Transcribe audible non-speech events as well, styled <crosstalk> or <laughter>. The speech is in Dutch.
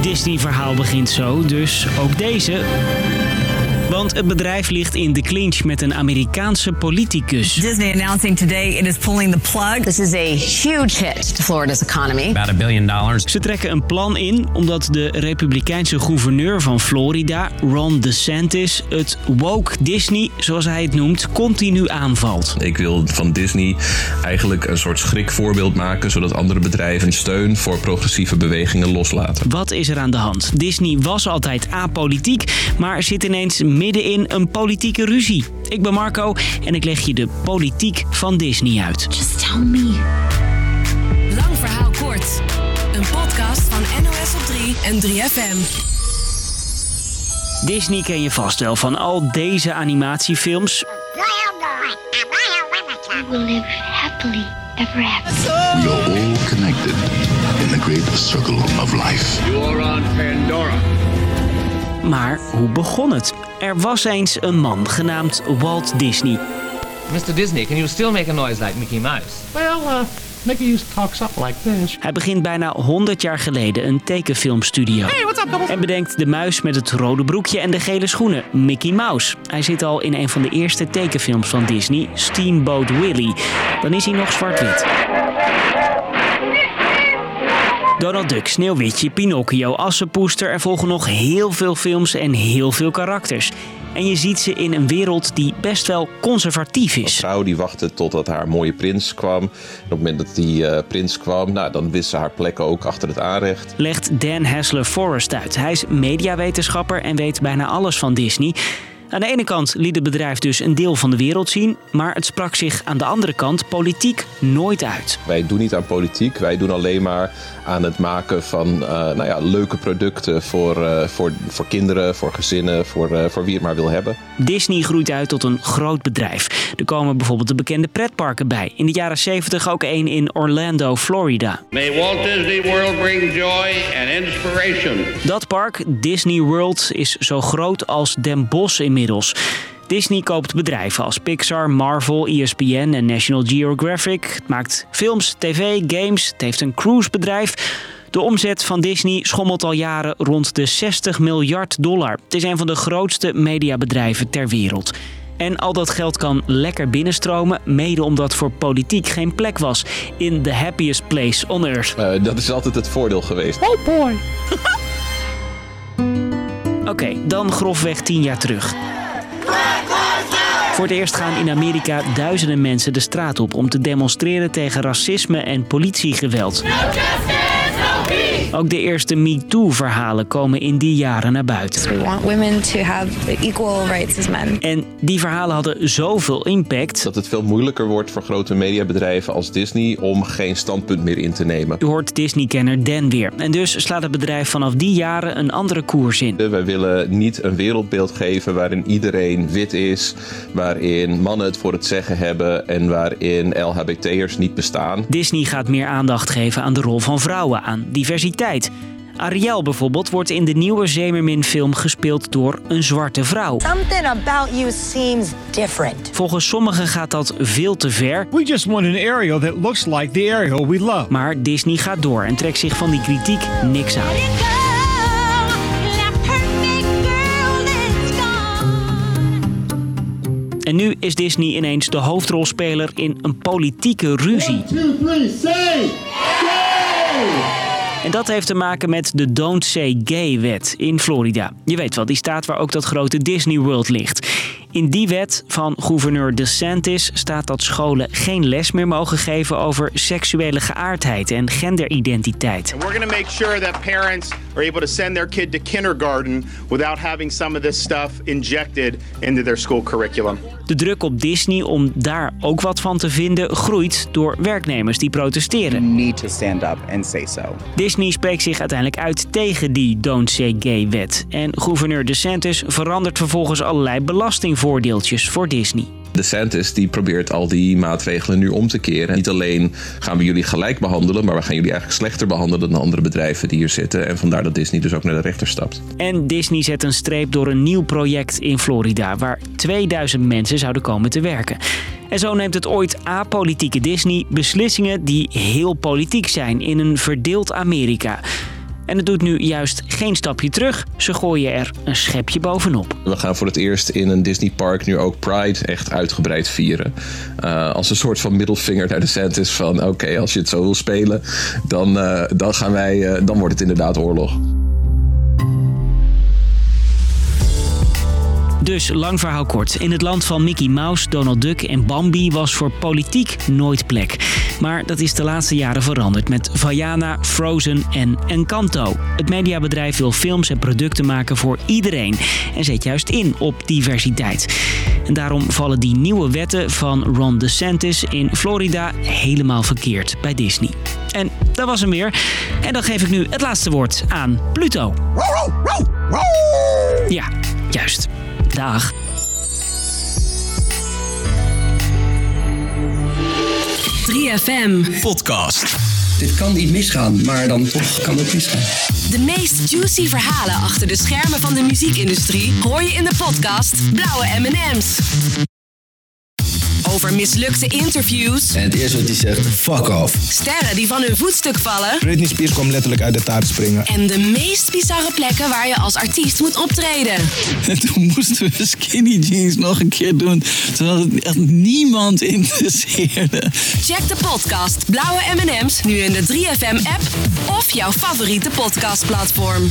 Disney-verhaal begint zo, dus ook deze. Want het bedrijf ligt in de clinch met een Amerikaanse politicus. Disney announcing today it is pulling the plug. This is a huge hit to Florida's economy. About a billion dollars. Ze trekken een plan in omdat de republikeinse gouverneur van Florida, Ron DeSantis, het woke Disney, zoals hij het noemt, continu aanvalt. Ik wil van Disney eigenlijk een soort schrikvoorbeeld maken, zodat andere bedrijven steun voor progressieve bewegingen loslaten. Wat is er aan de hand? Disney was altijd apolitiek, maar zit ineens midden in een politieke ruzie. Ik ben Marco en ik leg je de politiek van Disney uit. Just tell me. Lang verhaal kort. Een podcast van NOS op 3 en 3FM. Disney ken je vast wel van al deze animatiefilms. will live happily ever after. We are all connected in the great circle of life. You are on Pandora. Maar hoe begon het? Er was eens een man genaamd Walt Disney. Mr. Disney, can you still make a noise like Mickey Mouse? Well, uh, Mickey talks up like this. Hij begint bijna 100 jaar geleden een tekenfilmstudio. Hey, what's up? En bedenkt de muis met het rode broekje en de gele schoenen, Mickey Mouse. Hij zit al in een van de eerste tekenfilms van Disney, Steamboat Willie. Dan is hij nog zwart-wit. Donald Duck, Sneeuwwitje, Pinocchio, Assenpoester. Er volgen nog heel veel films en heel veel karakters. En je ziet ze in een wereld die best wel conservatief Een is. vrouw die wachtte totdat haar mooie prins kwam. En op het moment dat die eh, prins kwam, nou, dan wist ze haar plek ook achter het aanrecht. legt Dan Hassler Forrest uit. Hij is mediawetenschapper en weet bijna alles van Disney. Aan de ene kant liet het bedrijf dus een deel van de wereld zien, maar het sprak zich aan de andere kant politiek nooit uit. Wij doen niet aan politiek, wij doen alleen maar aan het maken van eh, nou ja, leuke producten voor, eh, voor, voor kinderen, voor gezinnen, voor, eh, voor wie het maar wil hebben. Disney groeit uit tot een groot bedrijf. Er komen bijvoorbeeld de bekende pretparken bij. In de jaren 70 ook één in Orlando, Florida. May Walt Disney World bring joy and inspiration. Dat park, Disney World, is zo groot als Den Bosch inmiddels. Disney koopt bedrijven als Pixar, Marvel, ESPN en National Geographic. Het maakt films, tv, games. Het heeft een cruisebedrijf. De omzet van Disney schommelt al jaren rond de 60 miljard dollar. Het is een van de grootste mediabedrijven ter wereld. En al dat geld kan lekker binnenstromen, mede omdat voor politiek geen plek was in the happiest place on earth. Eh, dat is altijd het voordeel geweest. Oh boy. <laughs> Oké, dan grofweg 10 jaar terug. Voor het eerst gaan in Amerika duizenden mensen de straat op om te demonstreren tegen racisme en politiegeweld. Ook de eerste MeToo-verhalen komen in die jaren naar buiten. We want women to have equal rights as men. En die verhalen hadden zoveel impact. Dat het veel moeilijker wordt voor grote mediabedrijven als Disney om geen standpunt meer in te nemen. U hoort Disney-kenner Dan weer. En dus slaat het bedrijf vanaf die jaren een andere koers in. Wij willen niet een wereldbeeld geven waarin iedereen wit is, waarin mannen het voor het zeggen hebben en waarin LHBT'ers niet bestaan. Disney gaat meer aandacht geven aan de rol van vrouwen, aan diversiteit. Ariel bijvoorbeeld wordt in de nieuwe Zemermin-film gespeeld door een zwarte vrouw. Something about you seems different. Volgens sommigen gaat dat veel te ver, We just want an Ariel that looks like the Ariel we love. maar Disney gaat door en trekt zich van die kritiek niks aan. En nu is Disney ineens de hoofdrolspeler in een politieke ruzie. En dat heeft te maken met de Don't Say Gay-wet in Florida. Je weet wel, die staat waar ook dat grote Disney World ligt. In die wet van gouverneur DeSantis staat dat scholen geen les meer mogen geven over seksuele geaardheid en genderidentiteit. And we're going to make sure that parents are able to send their kid to kindergarten without having some of this stuff injected into their school curriculum. De druk op Disney om daar ook wat van te vinden groeit door werknemers die protesteren. need to stand up and say so. Disney spreekt zich uiteindelijk uit tegen die Don't Say Gay-wet. En gouverneur DeSantis verandert vervolgens allerlei belastingvoordeeltjes voor Disney. DeSantis die probeert al die maatregelen nu om te keren. Niet alleen gaan we jullie gelijk behandelen, maar we gaan jullie eigenlijk slechter behandelen dan andere bedrijven die hier zitten. En vandaar dat Disney dus ook naar de rechter stapt. En Disney zet een streep door een nieuw project in Florida, waar 2000 mensen zouden komen te werken. En zo neemt het ooit apolitieke Disney beslissingen die heel politiek zijn in een verdeeld Amerika. En het doet nu juist geen stapje terug. Ze gooien er een schepje bovenop. We gaan voor het eerst in een Disney park nu ook Pride echt uitgebreid vieren. Uh, als een soort van middelvinger naar de DeSantis van oké, als je het zo wil spelen, dan, uh, dan, gaan wij, uh, dan wordt het inderdaad oorlog. Dus lang verhaal kort. In het land van Mickey Mouse, Donald Duck en Bambi was voor politiek nooit plek. Maar dat is de laatste jaren veranderd met Vaiana, Frozen en Encanto. Het mediabedrijf wil films en producten maken voor iedereen en zet juist in op diversiteit. En daarom vallen die nieuwe wetten van Ron DeSantis in Florida helemaal verkeerd bij Disney. En dat was hem weer. En dan geef ik nu het laatste woord aan Pluto. Ja, juist. Dag. FM Podcast. Dit kan niet misgaan, maar dan toch kan het misgaan. De meest juicy verhalen achter de schermen van de muziekindustrie hoor je in de podcast Blauwe M&M's. Over mislukte interviews. En het eerste wat hij zegt, fuck off. Sterren die van hun voetstuk vallen. Britney Spears kwam letterlijk uit de taart springen. En de meest bizarre plekken waar je als artiest moet optreden. En toen moesten we skinny jeans nog een keer doen. Terwijl het echt niemand interesseerde. Check de podcast Blauwe M&M's nu in de 3FM app of jouw favoriete podcastplatform.